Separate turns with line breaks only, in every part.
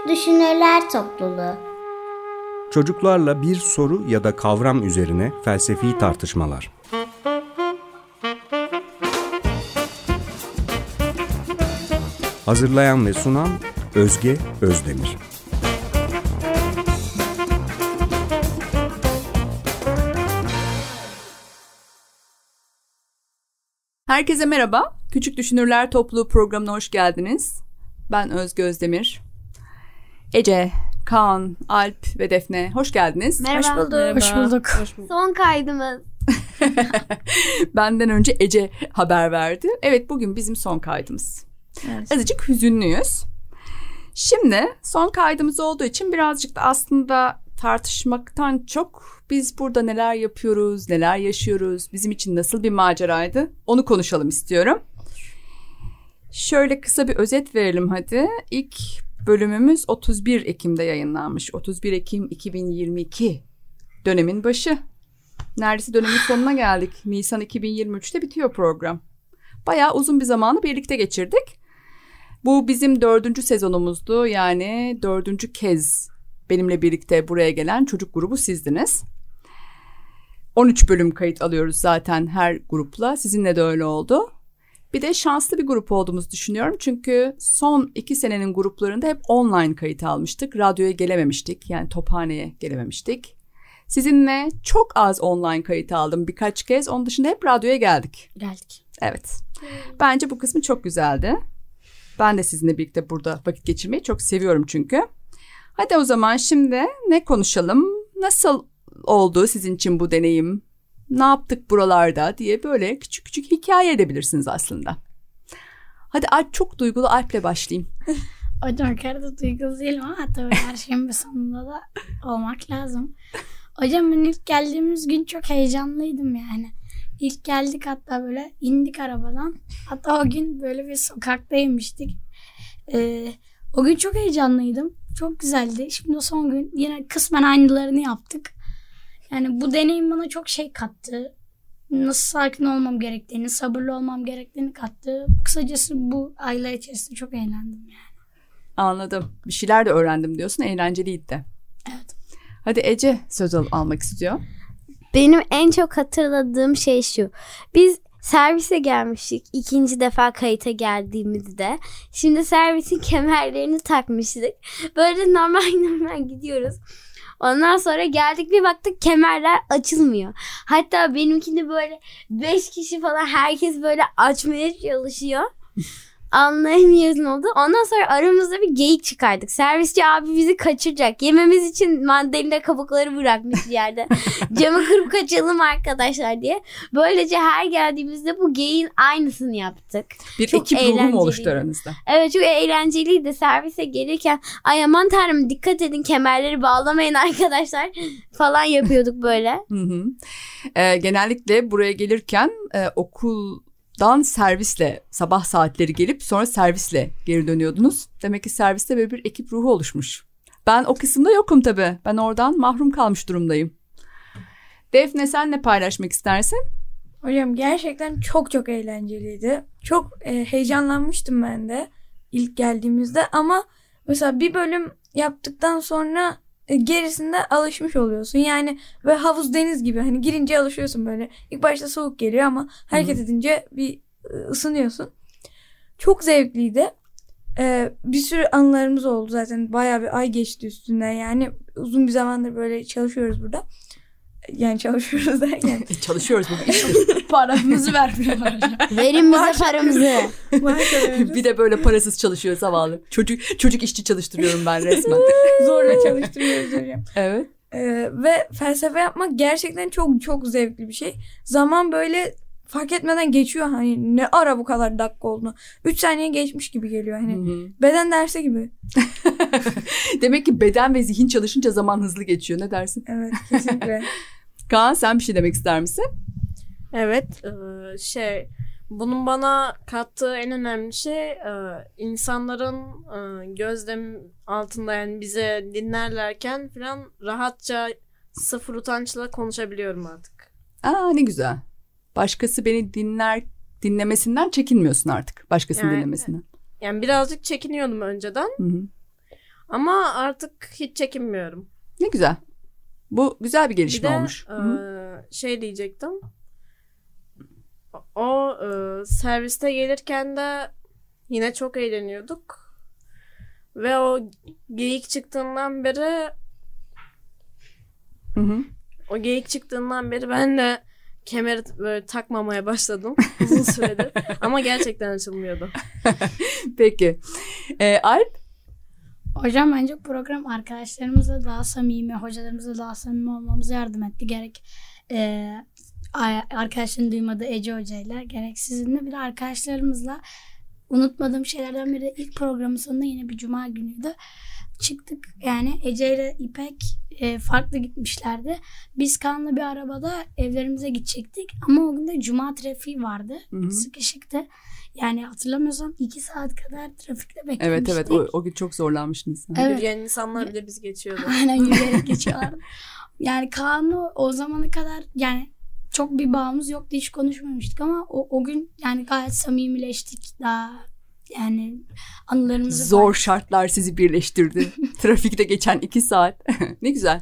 Küçük Düşünürler Topluluğu.
Çocuklarla bir soru ya da kavram üzerine felsefi tartışmalar. Hazırlayan ve sunan Özge Özdemir.
Herkese merhaba. Küçük Düşünürler Topluluğu programına hoş geldiniz. Ben Özge Özdemir. Ece, Kaan, Alp ve Defne hoş geldiniz.
Merhaba.
Hoş bulduk.
Hoş bulduk.
Son kaydımız.
Benden önce Ece haber verdi. Evet bugün bizim son kaydımız.
Evet.
Azıcık hüzünlüyüz. Şimdi son kaydımız olduğu için birazcık da aslında tartışmaktan çok biz burada neler yapıyoruz, neler yaşıyoruz, bizim için nasıl bir maceraydı onu konuşalım istiyorum. Şöyle kısa bir özet verelim hadi. İlk bölümümüz 31 Ekim'de yayınlanmış. 31 Ekim 2022 dönemin başı. Neredeyse dönemin sonuna geldik. Nisan 2023'te bitiyor program. Bayağı uzun bir zamanı birlikte geçirdik. Bu bizim dördüncü sezonumuzdu. Yani dördüncü kez benimle birlikte buraya gelen çocuk grubu sizdiniz. 13 bölüm kayıt alıyoruz zaten her grupla. Sizinle de öyle oldu. Bir de şanslı bir grup olduğumuzu düşünüyorum. Çünkü son iki senenin gruplarında hep online kayıt almıştık. Radyoya gelememiştik. Yani tophaneye gelememiştik. Sizinle çok az online kayıt aldım birkaç kez. Onun dışında hep radyoya geldik.
Geldik.
Evet. Bence bu kısmı çok güzeldi. Ben de sizinle birlikte burada vakit geçirmeyi çok seviyorum çünkü. Hadi o zaman şimdi ne konuşalım? Nasıl oldu sizin için bu deneyim? Ne yaptık buralarda diye böyle küçük küçük hikaye edebilirsiniz aslında. Hadi Alp çok duygulu Alp'le başlayayım.
Hocam karada duygulu değilim ama tabii her şeyin bir sonunda da olmak lazım. Hocam ben ilk geldiğimiz gün çok heyecanlıydım yani. İlk geldik hatta böyle indik arabadan. Hatta o gün böyle bir sokaktaymıştık. Ee, o gün çok heyecanlıydım. Çok güzeldi. Şimdi son gün yine kısmen aynılarını yaptık. Yani bu deneyim bana çok şey kattı. Nasıl sakin olmam gerektiğini, sabırlı olmam gerektiğini kattı. Kısacası bu aylar içerisinde çok eğlendim yani.
Anladım. Bir şeyler de öğrendim diyorsun. Eğlenceliydi de.
Evet.
Hadi Ece söz al- almak istiyor.
Benim en çok hatırladığım şey şu. Biz servise gelmiştik ikinci defa kayıta geldiğimizde. Şimdi servisin kemerlerini takmıştık. Böyle normal normal gidiyoruz. Ondan sonra geldik bir baktık kemerler açılmıyor. Hatta benimkini böyle beş kişi falan herkes böyle açmaya çalışıyor. Anlayamıyoruz ne oldu. Ondan sonra aramızda bir geyik çıkardık. Servisçi abi bizi kaçıracak. Yememiz için mandalina kabukları bırakmış bir yerde. Camı kırıp kaçalım arkadaşlar diye. Böylece her geldiğimizde bu geyiğin aynısını yaptık.
Bir
Çok
ekip ruhu mu oluştu aranızda?
Evet çok eğlenceliydi. Servise gelirken ay aman tanrım dikkat edin kemerleri bağlamayın arkadaşlar falan yapıyorduk böyle.
Hı hı. Ee, genellikle buraya gelirken e, okuldan servisle sabah saatleri gelip sonra servisle geri dönüyordunuz. Demek ki serviste böyle bir ekip ruhu oluşmuş. Ben o kısımda yokum tabii. Ben oradan mahrum kalmış durumdayım. Defne sen ne paylaşmak istersin?
Hocam gerçekten çok çok eğlenceliydi. Çok e, heyecanlanmıştım ben de ilk geldiğimizde ama mesela bir bölüm yaptıktan sonra gerisinde alışmış oluyorsun. Yani ve havuz deniz gibi hani girince alışıyorsun böyle. İlk başta soğuk geliyor ama hareket edince bir e, ısınıyorsun. Çok zevkliydi. E, bir sürü anılarımız oldu zaten. Bayağı bir ay geçti üstünden yani uzun bir zamandır böyle çalışıyoruz burada. Yani çalışıyoruz derken
çalışıyoruz bu iştir.
Paramızı vermiyorlar.
Verin bize paramızı.
Bir de böyle parasız çalışıyor zavallı. Çocuk çocuk işçi çalıştırıyorum ben resmen.
Zorla çalıştırıyoruz hocam.
evet.
Ee, ve felsefe yapmak gerçekten çok çok zevkli bir şey. Zaman böyle fark etmeden geçiyor hani ne ara bu kadar dakika oldu. 3 saniye geçmiş gibi geliyor hani.
Hı hı.
Beden dersi gibi.
Demek ki beden ve zihin çalışınca zaman hızlı geçiyor. Ne dersin?
Evet kesinlikle.
Kaan sen bir şey demek ister misin?
Evet, e, şey bunun bana kattığı en önemli şey e, insanların e, gözlem altında yani bize dinlerlerken falan rahatça sıfır utançla konuşabiliyorum artık.
Aa ne güzel. Başkası beni dinler dinlemesinden çekinmiyorsun artık. Başkasının
Yani-
dinlemesinden.
Yani birazcık çekiniyordum önceden
Hı hı.
Ama artık hiç çekinmiyorum.
Ne güzel. Bu güzel bir
Bir
gelişme
de
olmuş.
e, şey diyecektim. O e, serviste gelirken de yine çok eğleniyorduk. Ve o geyik çıktığından beri
Hı hı.
o geyik çıktığından beri ben de kemeri böyle takmamaya başladım uzun süredir. Ama gerçekten açılmıyordu.
Peki. Ee, Alp?
Hocam bence program arkadaşlarımızla daha samimi, hocalarımızla daha samimi olmamıza yardım etti. Gerek e, arkadaşların duymadığı Ece Hoca'yla gerek sizinle bir arkadaşlarımızla unutmadığım şeylerden biri ilk programın sonunda yine bir cuma günüydü. Çıktık yani Ece ile İpek e, farklı gitmişlerdi. Biz Kaan'la bir arabada evlerimize gidecektik ama o gün de cuma trafiği vardı.
Hı hı.
Sıkışıktı. Yani hatırlamıyorsam iki saat kadar trafikte beklemiştik.
Evet evet o, o gün çok zorlanmıştınız.
Evet.
Yürüyen insanlar bile biz geçiyordu.
Aynen yürüyerek geçiyorlar. yani Kaan'la o zamana kadar yani çok bir bağımız yoktu hiç konuşmamıştık ama o, o gün yani gayet samimileştik daha yani anılarımızı
Zor şartlar sizi birleştirdi. Trafikte geçen iki saat. ne güzel.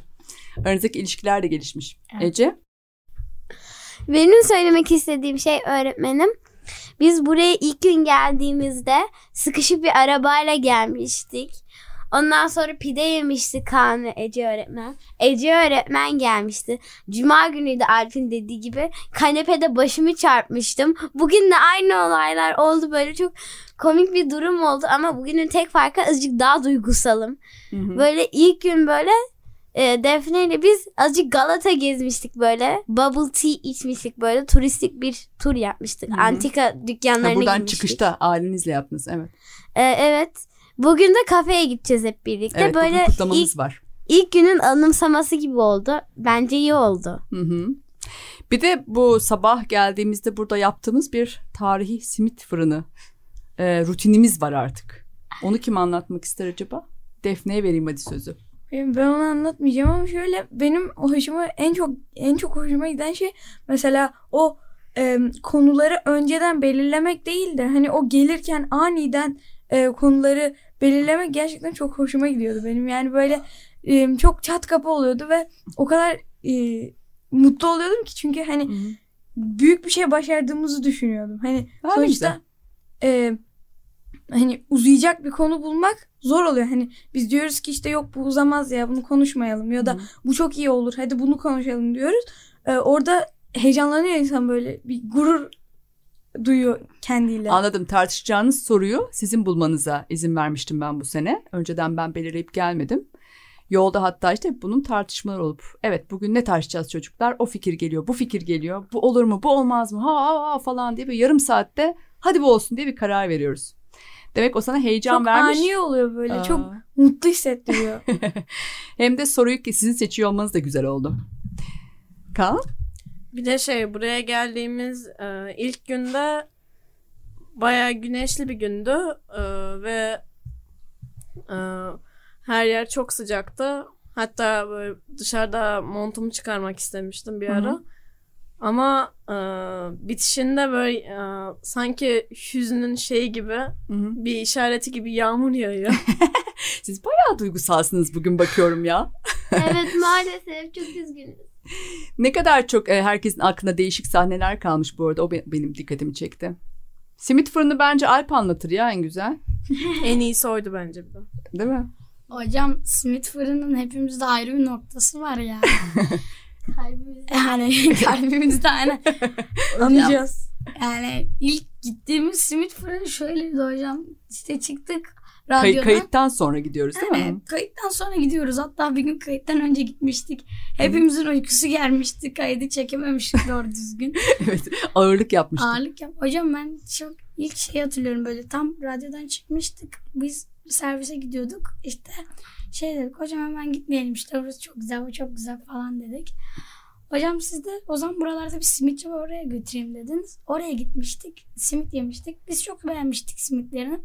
Aranızdaki ilişkiler de gelişmiş.
Evet.
Ece?
Benim söylemek istediğim şey öğretmenim. Biz buraya ilk gün geldiğimizde sıkışık bir arabayla gelmiştik. Ondan sonra pide yemişti Kaan ve Ece öğretmen. Ece öğretmen gelmişti. Cuma günüydü Alp'in dediği gibi. Kanepede başımı çarpmıştım. Bugün de aynı olaylar oldu. Böyle çok komik bir durum oldu. Ama bugünün tek farkı azıcık daha duygusalım.
Hı hı.
Böyle ilk gün böyle e, Defne ile biz azıcık Galata gezmiştik böyle. Bubble tea içmiştik böyle. Turistik bir tur yapmıştık.
Hı hı.
Antika
Ha,
dükkanlarına
buradan
girmiştik.
çıkışta ailenizle yaptınız. Evet.
E, evet. Bugün de kafeye gideceğiz hep birlikte.
Evet
böyle
kutlamanız
ilk,
var.
ilk günün anımsaması gibi oldu. Bence iyi oldu.
Hı hı. Bir de bu sabah geldiğimizde burada yaptığımız bir tarihi simit fırını e, rutinimiz var artık. Onu kim anlatmak ister acaba? Defne'ye vereyim hadi sözü.
Ben onu anlatmayacağım ama şöyle benim hoşuma en çok en çok hoşuma giden şey mesela o e, konuları önceden belirlemek değil de hani o gelirken aniden e, konuları belirlemek gerçekten çok hoşuma gidiyordu benim. Yani böyle e, çok çat kapı oluyordu ve o kadar e, mutlu oluyordum ki çünkü hani büyük bir şey başardığımızı düşünüyordum. Hani
Ha, ne
sonuçta e, hani uzayacak bir konu bulmak zor oluyor. Hani biz diyoruz ki işte yok bu uzamaz ya bunu konuşmayalım ya da
Hı.
bu çok iyi olur hadi bunu konuşalım diyoruz. E, orada heyecanlanıyor insan böyle bir gurur duyuyor kendiyle.
Anladım. Tartışacağınız soruyu sizin bulmanıza izin vermiştim ben bu sene. Önceden ben belirleyip gelmedim. Yolda hatta işte bunun tartışmaları olup evet bugün ne tartışacağız çocuklar? O fikir geliyor, bu fikir geliyor. Bu olur mu, bu olmaz mı? Ha ha ha falan diye bir yarım saatte hadi bu olsun diye bir karar veriyoruz. Demek o sana heyecan
çok
vermiş.
ani oluyor böyle
Aa.
çok mutlu hissettiriyor.
Hem de soruyu ki sizin seçiyor olmanız da güzel oldu. Kaan?
Bir de şey buraya geldiğimiz e, ilk günde bayağı güneşli bir gündü e, ve e, her yer çok sıcaktı. Hatta böyle dışarıda montumu çıkarmak istemiştim bir
Hı hı.
Ama e, bitişinde böyle e, sanki hüznün şeyi gibi
Hı hı.
bir işareti gibi yağmur yağıyor.
Siz bayağı duygusalsınız bugün bakıyorum ya.
evet maalesef çok üzgünüz.
Ne kadar çok e, herkesin aklına değişik sahneler kalmış bu arada. O be- benim dikkatimi çekti. Simit fırını bence Alp anlatır ya en güzel.
en iyisi oydu bence de.
Değil mi?
Hocam simit fırının hepimizde ayrı bir noktası var ya.
Kalbimizde.
Yani kalbimizde hani.
Anlayacağız.
Yani ilk gittiğimiz simit fırını şöyleydi hocam. İşte çıktık
Kay-
radyodan.
kayıttan sonra gidiyoruz değil mi?
Evet, kayıttan sonra gidiyoruz. Hatta bir gün kayıttan önce gitmiştik. Hepimizin uykusu gelmişti. Kaydı çekememiştik doğru düzgün.
evet. Ağırlık yapmıştık.
Ağırlık yap. Hocam ben çok ilk şey hatırlıyorum böyle tam radyodan çıkmıştık. Biz servise gidiyorduk. İşte şey dedik hocam hemen gitmeyelim işte burası çok güzel bu çok güzel falan dedik. Hocam siz de o zaman buralarda bir simitçi var oraya götüreyim dediniz. Oraya gitmiştik. Simit yemiştik. Biz çok beğenmiştik simitlerini.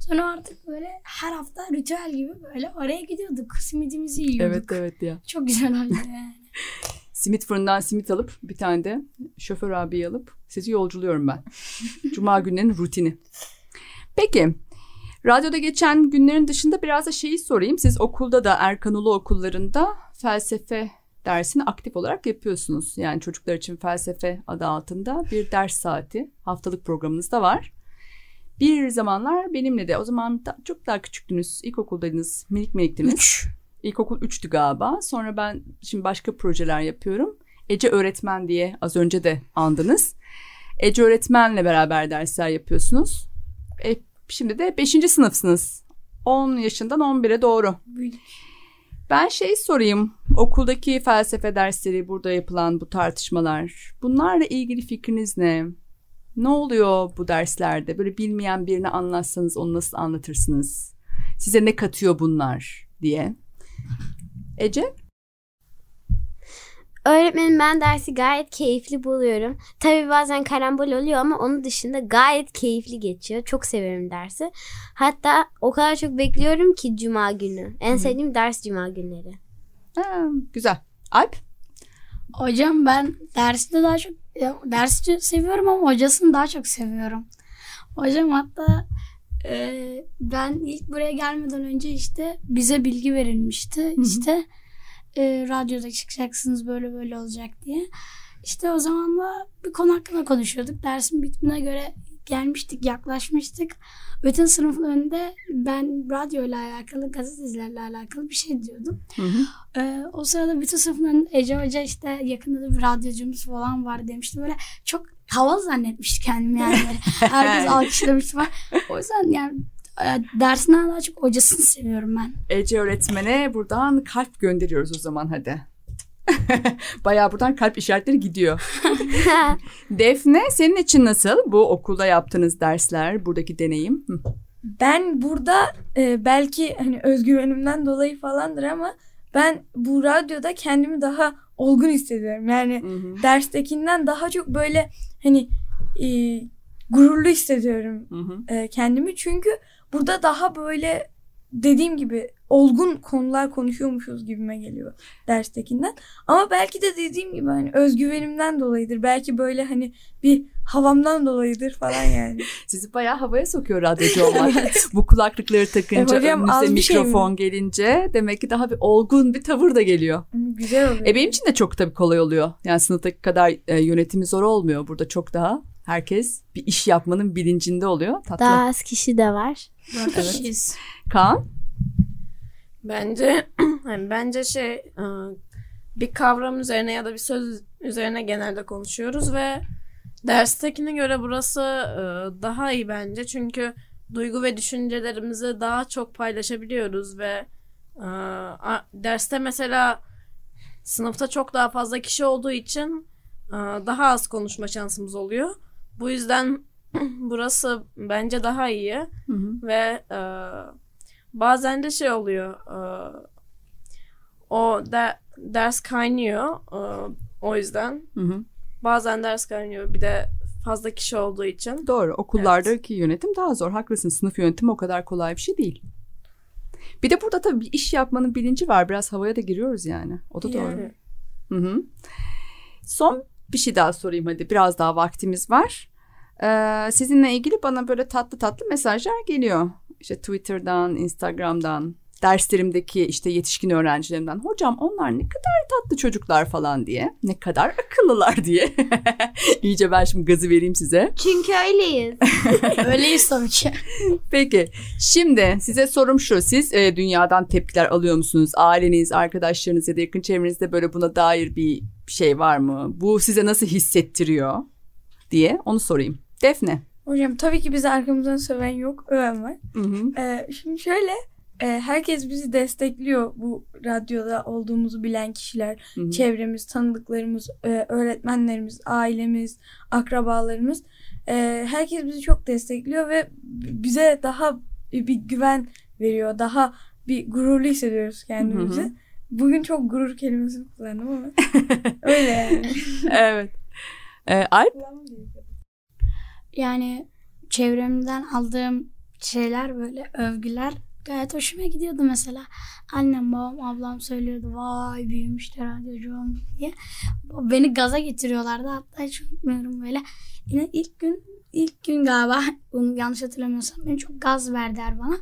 Sonra artık böyle her hafta ritüel gibi böyle oraya gidiyorduk. Simidimizi yiyorduk.
Evet evet ya.
Çok güzel oldu yani.
Simit fırından simit alıp bir tane de şoför abiyi alıp sizi yolculuyorum ben. Cuma günlerinin rutini. Peki Radyoda geçen günlerin dışında biraz da şeyi sorayım. Siz okulda da Erkan Ulu okullarında felsefe dersini aktif olarak yapıyorsunuz. Yani çocuklar için felsefe adı altında bir ders saati haftalık programınızda var. Bir zamanlar benimle de o zaman da, çok daha küçüktünüz. İlkokuldaydınız. Minik miniktiniz.
Üç.
İlkokul 3'tü galiba. Sonra ben şimdi başka projeler yapıyorum. Ece öğretmen diye az önce de andınız. Ece öğretmenle beraber dersler yapıyorsunuz. E, şimdi de 5. sınıfsınız. 10 yaşından 11'e doğru. Ben şey sorayım. Okuldaki felsefe dersleri, burada yapılan bu tartışmalar. Bunlarla ilgili fikriniz ne? Ne oluyor bu derslerde? Böyle bilmeyen birini anlatsanız onu nasıl anlatırsınız? Size ne katıyor bunlar diye. Ece?
Öğretmenim ben dersi gayet keyifli buluyorum. Tabii bazen karambol oluyor ama onun dışında gayet keyifli geçiyor. Çok severim dersi. Hatta o kadar çok bekliyorum ki cuma günü. En sevdiğim ders cuma günleri.
Ha, güzel. Alp?
Hocam ben dersi de daha çok ya, dersi seviyorum ama hocasını daha çok seviyorum. Hocam hatta e, ben ilk buraya gelmeden önce işte bize bilgi verilmişti. İşte e, radyoda çıkacaksınız böyle böyle olacak diye. İşte o zaman da bir konu hakkında konuşuyorduk. Dersin bitimine göre gelmiştik, yaklaşmıştık. Bütün sınıfın önünde ben radyo ile alakalı, gazetecilerle alakalı bir şey diyordum.
Hı hı.
Ee, o sırada bütün sınıfın önünde Ece Hoca işte yakında da bir radyocumuz falan var demişti. Böyle çok havalı zannetmişti kendimi yani. Herkes alkışlamıştı falan. O yüzden yani dersinden daha çok hocasını seviyorum ben.
Ece öğretmene buradan kalp gönderiyoruz o zaman hadi. Bayağı buradan kalp işaretleri gidiyor. Defne senin için nasıl bu okulda yaptığınız dersler, buradaki deneyim?
Ben burada e, belki hani özgüvenimden dolayı falandır ama ben bu radyoda kendimi daha olgun hissediyorum. Yani
Hı hı.
derstekinden daha çok böyle hani e, gururlu hissediyorum e, kendimi. Çünkü burada daha böyle dediğim gibi olgun konular konuşuyormuşuz gibime geliyor derstekinden. Ama belki de dediğim gibi hani özgüvenimden dolayıdır. Belki böyle hani bir havamdan dolayıdır falan yani.
Sizi bayağı havaya sokuyor radyocu olmak. Bu kulaklıkları takınca,
E hocam,
önünüze
şey mi?
mikrofon gelince demek ki daha bir olgun bir tavır da geliyor.
Güzel oluyor.
E benim için de çok tabii kolay oluyor. Yani sınıftaki kadar e, yönetimi zor olmuyor. Burada çok daha herkes bir iş yapmanın bilincinde oluyor. Tatlı.
Daha az kişi de var.
Kişiyiz.
Kaan?
Bence hani bence şey e, bir kavram üzerine ya da bir söz üzerine genelde konuşuyoruz ve derstekine göre burası e, daha iyi bence çünkü duygu ve düşüncelerimizi daha çok paylaşabiliyoruz ve e, derste mesela sınıfta çok daha fazla kişi olduğu için daha az konuşma şansımız oluyor. Bu yüzden burası bence daha iyi
Hı hı.
ve e, bazen de şey oluyor e, o de, ders kaynıyor e, o yüzden
Hı hı.
bazen ders kaynıyor bir de fazla kişi olduğu için
Doğru. Okullardaki yönetim daha zor. Haklısın. Sınıf yönetimi o kadar kolay bir şey değil. Bir de burada tabii bir iş yapmanın bilinci var. Biraz havaya da giriyoruz yani. O da doğru.
Yani.
Hı hı. Son bir şey daha sorayım hadi. Biraz daha vaktimiz var. Ee, sizinle ilgili bana böyle tatlı tatlı mesajlar geliyor. İşte Twitter'dan, Instagram'dan, derslerimdeki işte yetişkin öğrencilerimden. Hocam onlar ne kadar tatlı çocuklar falan diye. Ne kadar akıllılar diye. İyice ben şimdi gazı vereyim size.
Çünkü öyleyiz.
Öyleyiz ki.
Peki şimdi size sorum şu. Siz e, dünyadan tepkiler alıyor musunuz? Aileniz, arkadaşlarınız ya da yakın çevrenizde böyle buna dair bir şey var mı? Bu size nasıl hissettiriyor diye onu sorayım. Defne.
Hocam tabii ki bizi arkamızdan söven yok. Öven var.
Hı hı.
Ee, şimdi şöyle e, herkes bizi destekliyor bu radyoda olduğumuzu bilen kişiler.
Hı hı.
Çevremiz, tanıdıklarımız, e, öğretmenlerimiz, ailemiz, akrabalarımız. E, herkes bizi çok destekliyor ve bize daha bir güven veriyor. Daha bir gururlu hissediyoruz kendimizi.
Hı hı.
Bugün çok gurur kelimesini kullandım ama öyle yani.
evet. Ee, Alp?
Yani çevremden aldığım şeyler böyle övgüler gayet hoşuma gidiyordu mesela. Annem, babam, ablam söylüyordu. Vay büyümüş de radyocu olmuş diye. Beni gaza getiriyorlardı. Hatta hiç unutmuyorum böyle. Yine ilk gün ilk gün galiba bunu yanlış hatırlamıyorsam beni çok gaz verdiler bana.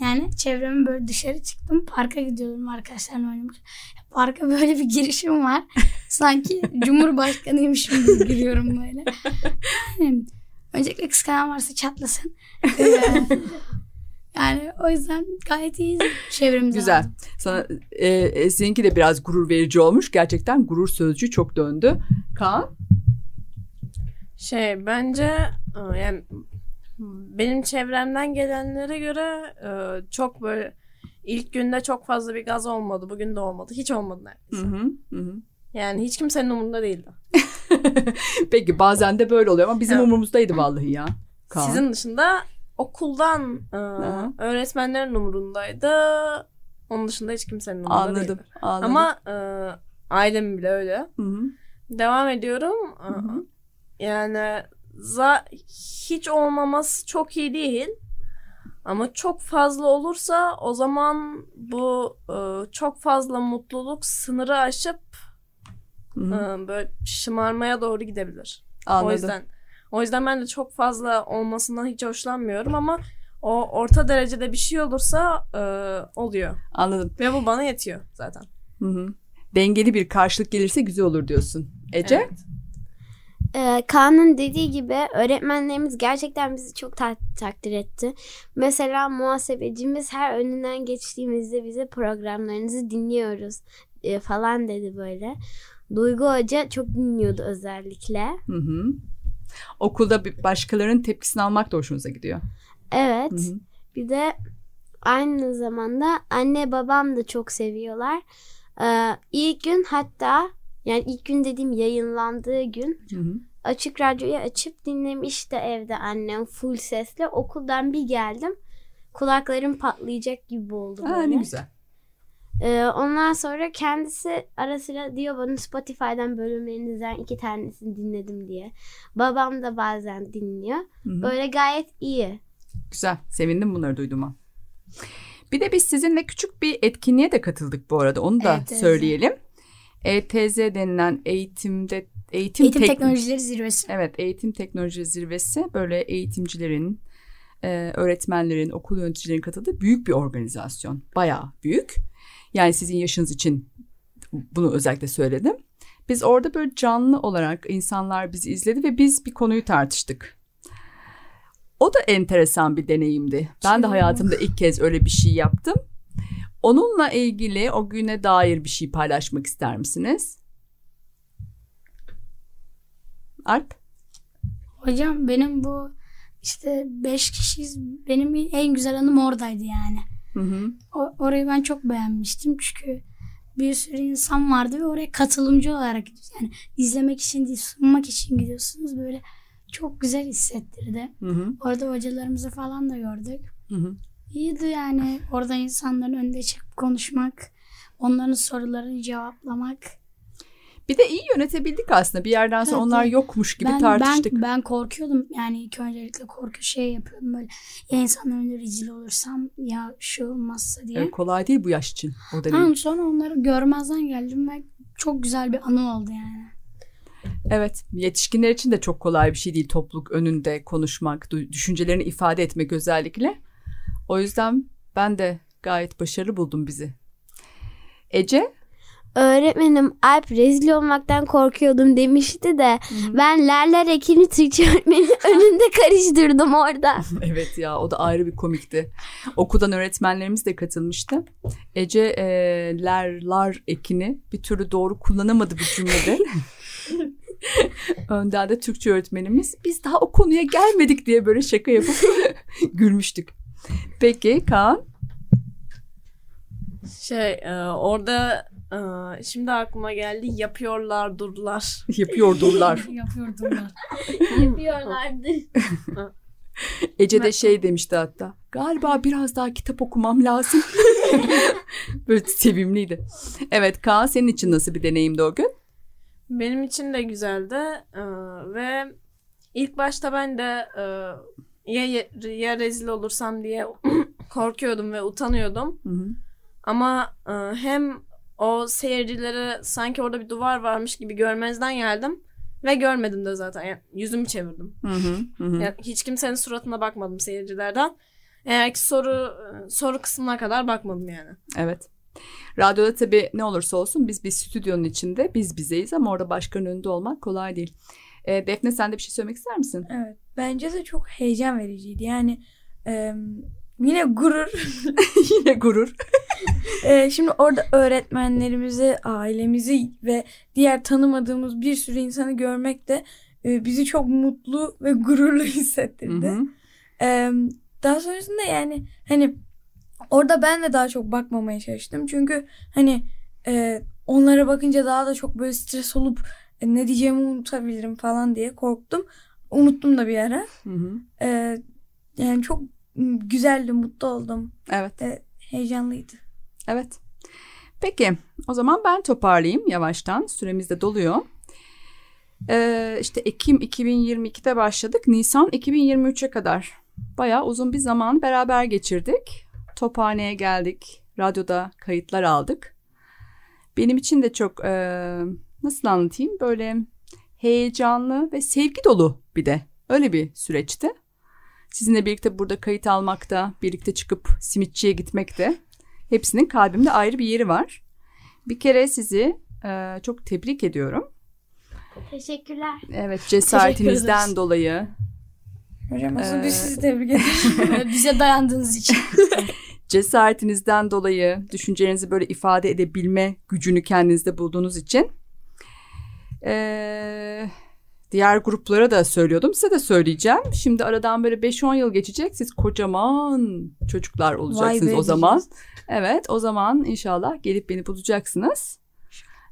Yani çevremi böyle dışarı çıktım. Parka gidiyordum arkadaşlarla oynamak. Parka böyle bir girişim var. Sanki Cumhurbaşkanıymışım gibi giriyorum böyle. Öncelikle kıskanan varsa çatlasın. Yani o yüzden gayet iyi çevremde.
Güzel.
aldım.
Sana e, e, seninki de biraz gurur verici olmuş. Gerçekten gurur sözcüğü çok döndü. Kaan?
Şey bence e, yani benim çevremden gelenlere göre e, çok böyle ilk günde çok fazla bir gaz olmadı. Bugün de olmadı. Hiç olmadı neredeyse.
Hı hı, hı hı.
Yani hiç kimsenin umurunda değildi.
Peki bazen de böyle oluyor ama bizim
Evet.
umurumuzdaydı vallahi ya. Kaan.
Sizin dışında okuldan e,
Aha.
öğretmenlerin umurundaydı. Onun dışında hiç kimsenin umurunda
Anladım.
değildi.
anladım.
Ama e, ailem bile öyle.
Hı hı.
Devam ediyorum. E,
hı.
Yani za hiç olmaması çok iyi değil. Ama çok fazla olursa o zaman bu e, çok fazla mutluluk sınırı aşıp
Hı hı.
e, böyle şımarmaya doğru gidebilir.
Anladım.
O yüzden o yüzden ben de çok fazla olmasından hiç hoşlanmıyorum ama o orta derecede bir şey olursa e, oluyor.
Anladım.
Ve bu bana yetiyor zaten.
Hı hı. Dengeli bir karşılık gelirse güzel olur diyorsun. Ece?
Evet.
Ee, Kaan'ın dediği gibi öğretmenlerimiz gerçekten bizi çok ta- takdir etti. Mesela muhasebecimiz her önünden geçtiğimizde bize programlarınızı dinliyoruz e, falan dedi böyle. Duygu Hoca çok dinliyordu özellikle.
Hı hı. Okulda başkalarının tepkisini almak da hoşunuza gidiyor.
Evet.
Hı hı.
Bir de aynı zamanda anne babam da çok seviyorlar. Ee, ilk gün hatta yani ilk gün dediğim yayınlandığı gün
Hı hı.
açık radyoyu açıp dinlemişti evde annem full sesle. Okuldan bir geldim. Kulaklarım patlayacak gibi oldu
Aa,
böyle.
ne güzel.
Ee, ondan sonra kendisi ara sıra diyor bana Spotify'dan bölümlerinizden iki tanesini dinledim diye. Babam da bazen dinliyor.
Hı hı.
Böyle gayet iyi.
Güzel. Sevindim bunları duyduğuma. Bir de biz sizinle küçük bir etkinliğe de katıldık bu arada. Onu da
ETZ.
söyleyelim. ETZ denilen eğitimde eğitim,
Eğitim
tek-
teknolojileri zirvesi.
Evet, eğitim teknoloji zirvesi böyle eğitimcilerin, e, öğretmenlerin, okul yöneticilerin katıldığı büyük bir organizasyon. Bayağı büyük. Yani sizin yaşınız için bunu özellikle söyledim. Biz orada böyle canlı olarak insanlar bizi izledi ve biz bir konuyu tartıştık. O da enteresan bir deneyimdi. Ben de hayatımda ilk kez öyle bir şey yaptım. Onunla ilgili o güne dair bir şey paylaşmak ister misiniz? Alp?
Hocam benim bu işte beş kişiyiz. Benim en güzel anım oradaydı yani.
Hı hı.
O, orayı ben çok beğenmiştim çünkü bir sürü insan vardı ve oraya katılımcı olarak gidiyoruz. Yani izlemek için değil sunmak için gidiyorsunuz. Böyle çok güzel hissettirdi.
Hı hı.
Orada hocalarımızı falan da gördük.
Hı hı.
İyiydi yani orada insanların önünde çıkıp konuşmak, onların sorularını cevaplamak.
Bir de iyi yönetebildik aslında. Bir yerden sonra
Evet,
onlar yokmuş gibi
ben,
tartıştık.
Ben, ben korkuyordum yani ilk öncelikle korku şey yapıyordum böyle ya insanların önünde rezil olursam ya şu olmazsa diye.
Evet, kolay değil bu yaş için. O deneyim.
Tamam sonra onları görmezden geldim ve çok güzel bir anı oldu yani.
Evet, yetişkinler için de çok kolay bir şey değil topluluk önünde konuşmak, düşüncelerini ifade etmek özellikle. O yüzden ben de gayet başarılı buldum bizi. Ece?
Öğretmenim Alp rezil olmaktan korkuyordum demişti de ben Lerler Ekini Türkçe öğretmenin önünde karıştırdım orada.
evet ya o da ayrı bir komikti. Okuldan öğretmenlerimiz de katılmıştı. Ece e, ler, lar ekini bir türlü doğru kullanamadı bu cümlede. Önden de Türkçe öğretmenimiz biz daha o konuya gelmedik diye böyle şaka yapıp gülmüştük. Peki Kaan?
Şey e, orada e, şimdi aklıma geldi yapıyorlar durdular.
Yapıyordurlar.
Yapıyordumlar.
Yapıyorlardı.
Ece de şey demişti hatta. Galiba biraz daha kitap okumam lazım. Böyle sevimliydi. Evet Kaan senin için nasıl bir deneyimdi o gün?
Benim için de güzeldi ve ilk başta ben de e, ya, ya rezil olursam diye korkuyordum ve utanıyordum.
Hı hı.
Ama e, hem o seyircilere sanki orada bir duvar varmış gibi görmezden geldim ve görmedim de zaten. Yani yüzümü çevirdim.
Hı hı. Hı.
Yani hiç kimsenin suratına bakmadım seyircilerden. Eğer ki soru soru kısmına kadar bakmadım yani.
Evet. Radyoda tabii ne olursa olsun biz bir stüdyonun içinde biz bizeyiz ama orada başkanın önünde olmak kolay değil. E, Defne sen de bir şey söylemek ister misin?
Evet. Bence de çok heyecan vericiydi. Yani e, yine gurur.
Yine gurur.
E, şimdi orada öğretmenlerimizi, ailemizi ve diğer tanımadığımız bir sürü insanı görmek de e, bizi çok mutlu ve gururlu hissettirdi.
hı.
Ee, daha sonrasında yani hani orada ben de daha çok bakmamaya çalıştım. Çünkü hani e, onlara bakınca daha da çok böyle stres olup e, ne diyeceğimi unutabilirim falan diye korktum. Unuttum da bir ara.
Hı hı.
Ee, yani çok güzeldi, mutlu oldum.
Evet.
E, heyecanlıydı.
Evet. Peki o zaman ben toparlayayım yavaştan. Süremiz de doluyor. Ee, işte Ekim 2022'de başladık. Nisan 2023'e kadar bayağı uzun bir zaman beraber geçirdik. Tophane'ye geldik. Radyoda kayıtlar aldık. Benim için de çok e, nasıl anlatayım böyle heyecanlı ve sevgi dolu bir de öyle bir süreçti. Sizinle birlikte burada kayıt almakta, birlikte çıkıp simitçiye gitmekte hepsinin kalbimde ayrı bir yeri var. Bir kere sizi e, çok tebrik ediyorum.
Teşekkürler.
Evet cesaretinizden dolayı,
Hocam asıl
Ee,
biz sizi tebrik ederiz.
Bize dayandığınız için.
cesaretinizden dolayı düşüncelerinizi böyle ifade edebilme gücünü kendinizde bulduğunuz için. Ee, diğer gruplara da söylüyordum size de söyleyeceğim. Şimdi aradan böyle 5-10 yıl geçecek siz kocaman çocuklar olacaksınız o zaman. Evet o zaman inşallah gelip beni bulacaksınız.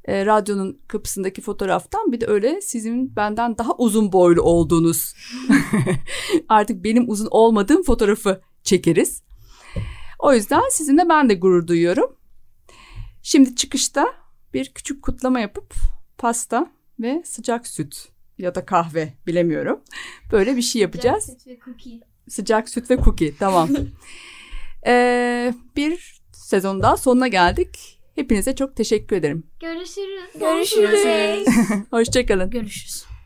Ee, radyonun kapısındaki fotoğraftan bir de öyle sizin benden daha uzun boylu olduğunuz artık benim uzun olmadığım fotoğrafı çekeriz. O yüzden sizinle ben de gurur duyuyorum. Şimdi çıkışta bir küçük kutlama yapıp pasta ve sıcak süt ya da kahve bilemiyorum. Böyle bir şey yapacağız. Sıcak süt ve cookie tamam. Ee, bir sezon daha sonuna geldik. Hepinize çok teşekkür ederim.
Görüşürüz.
Görüşürüz.
Hoşçakalın.
Görüşürüz.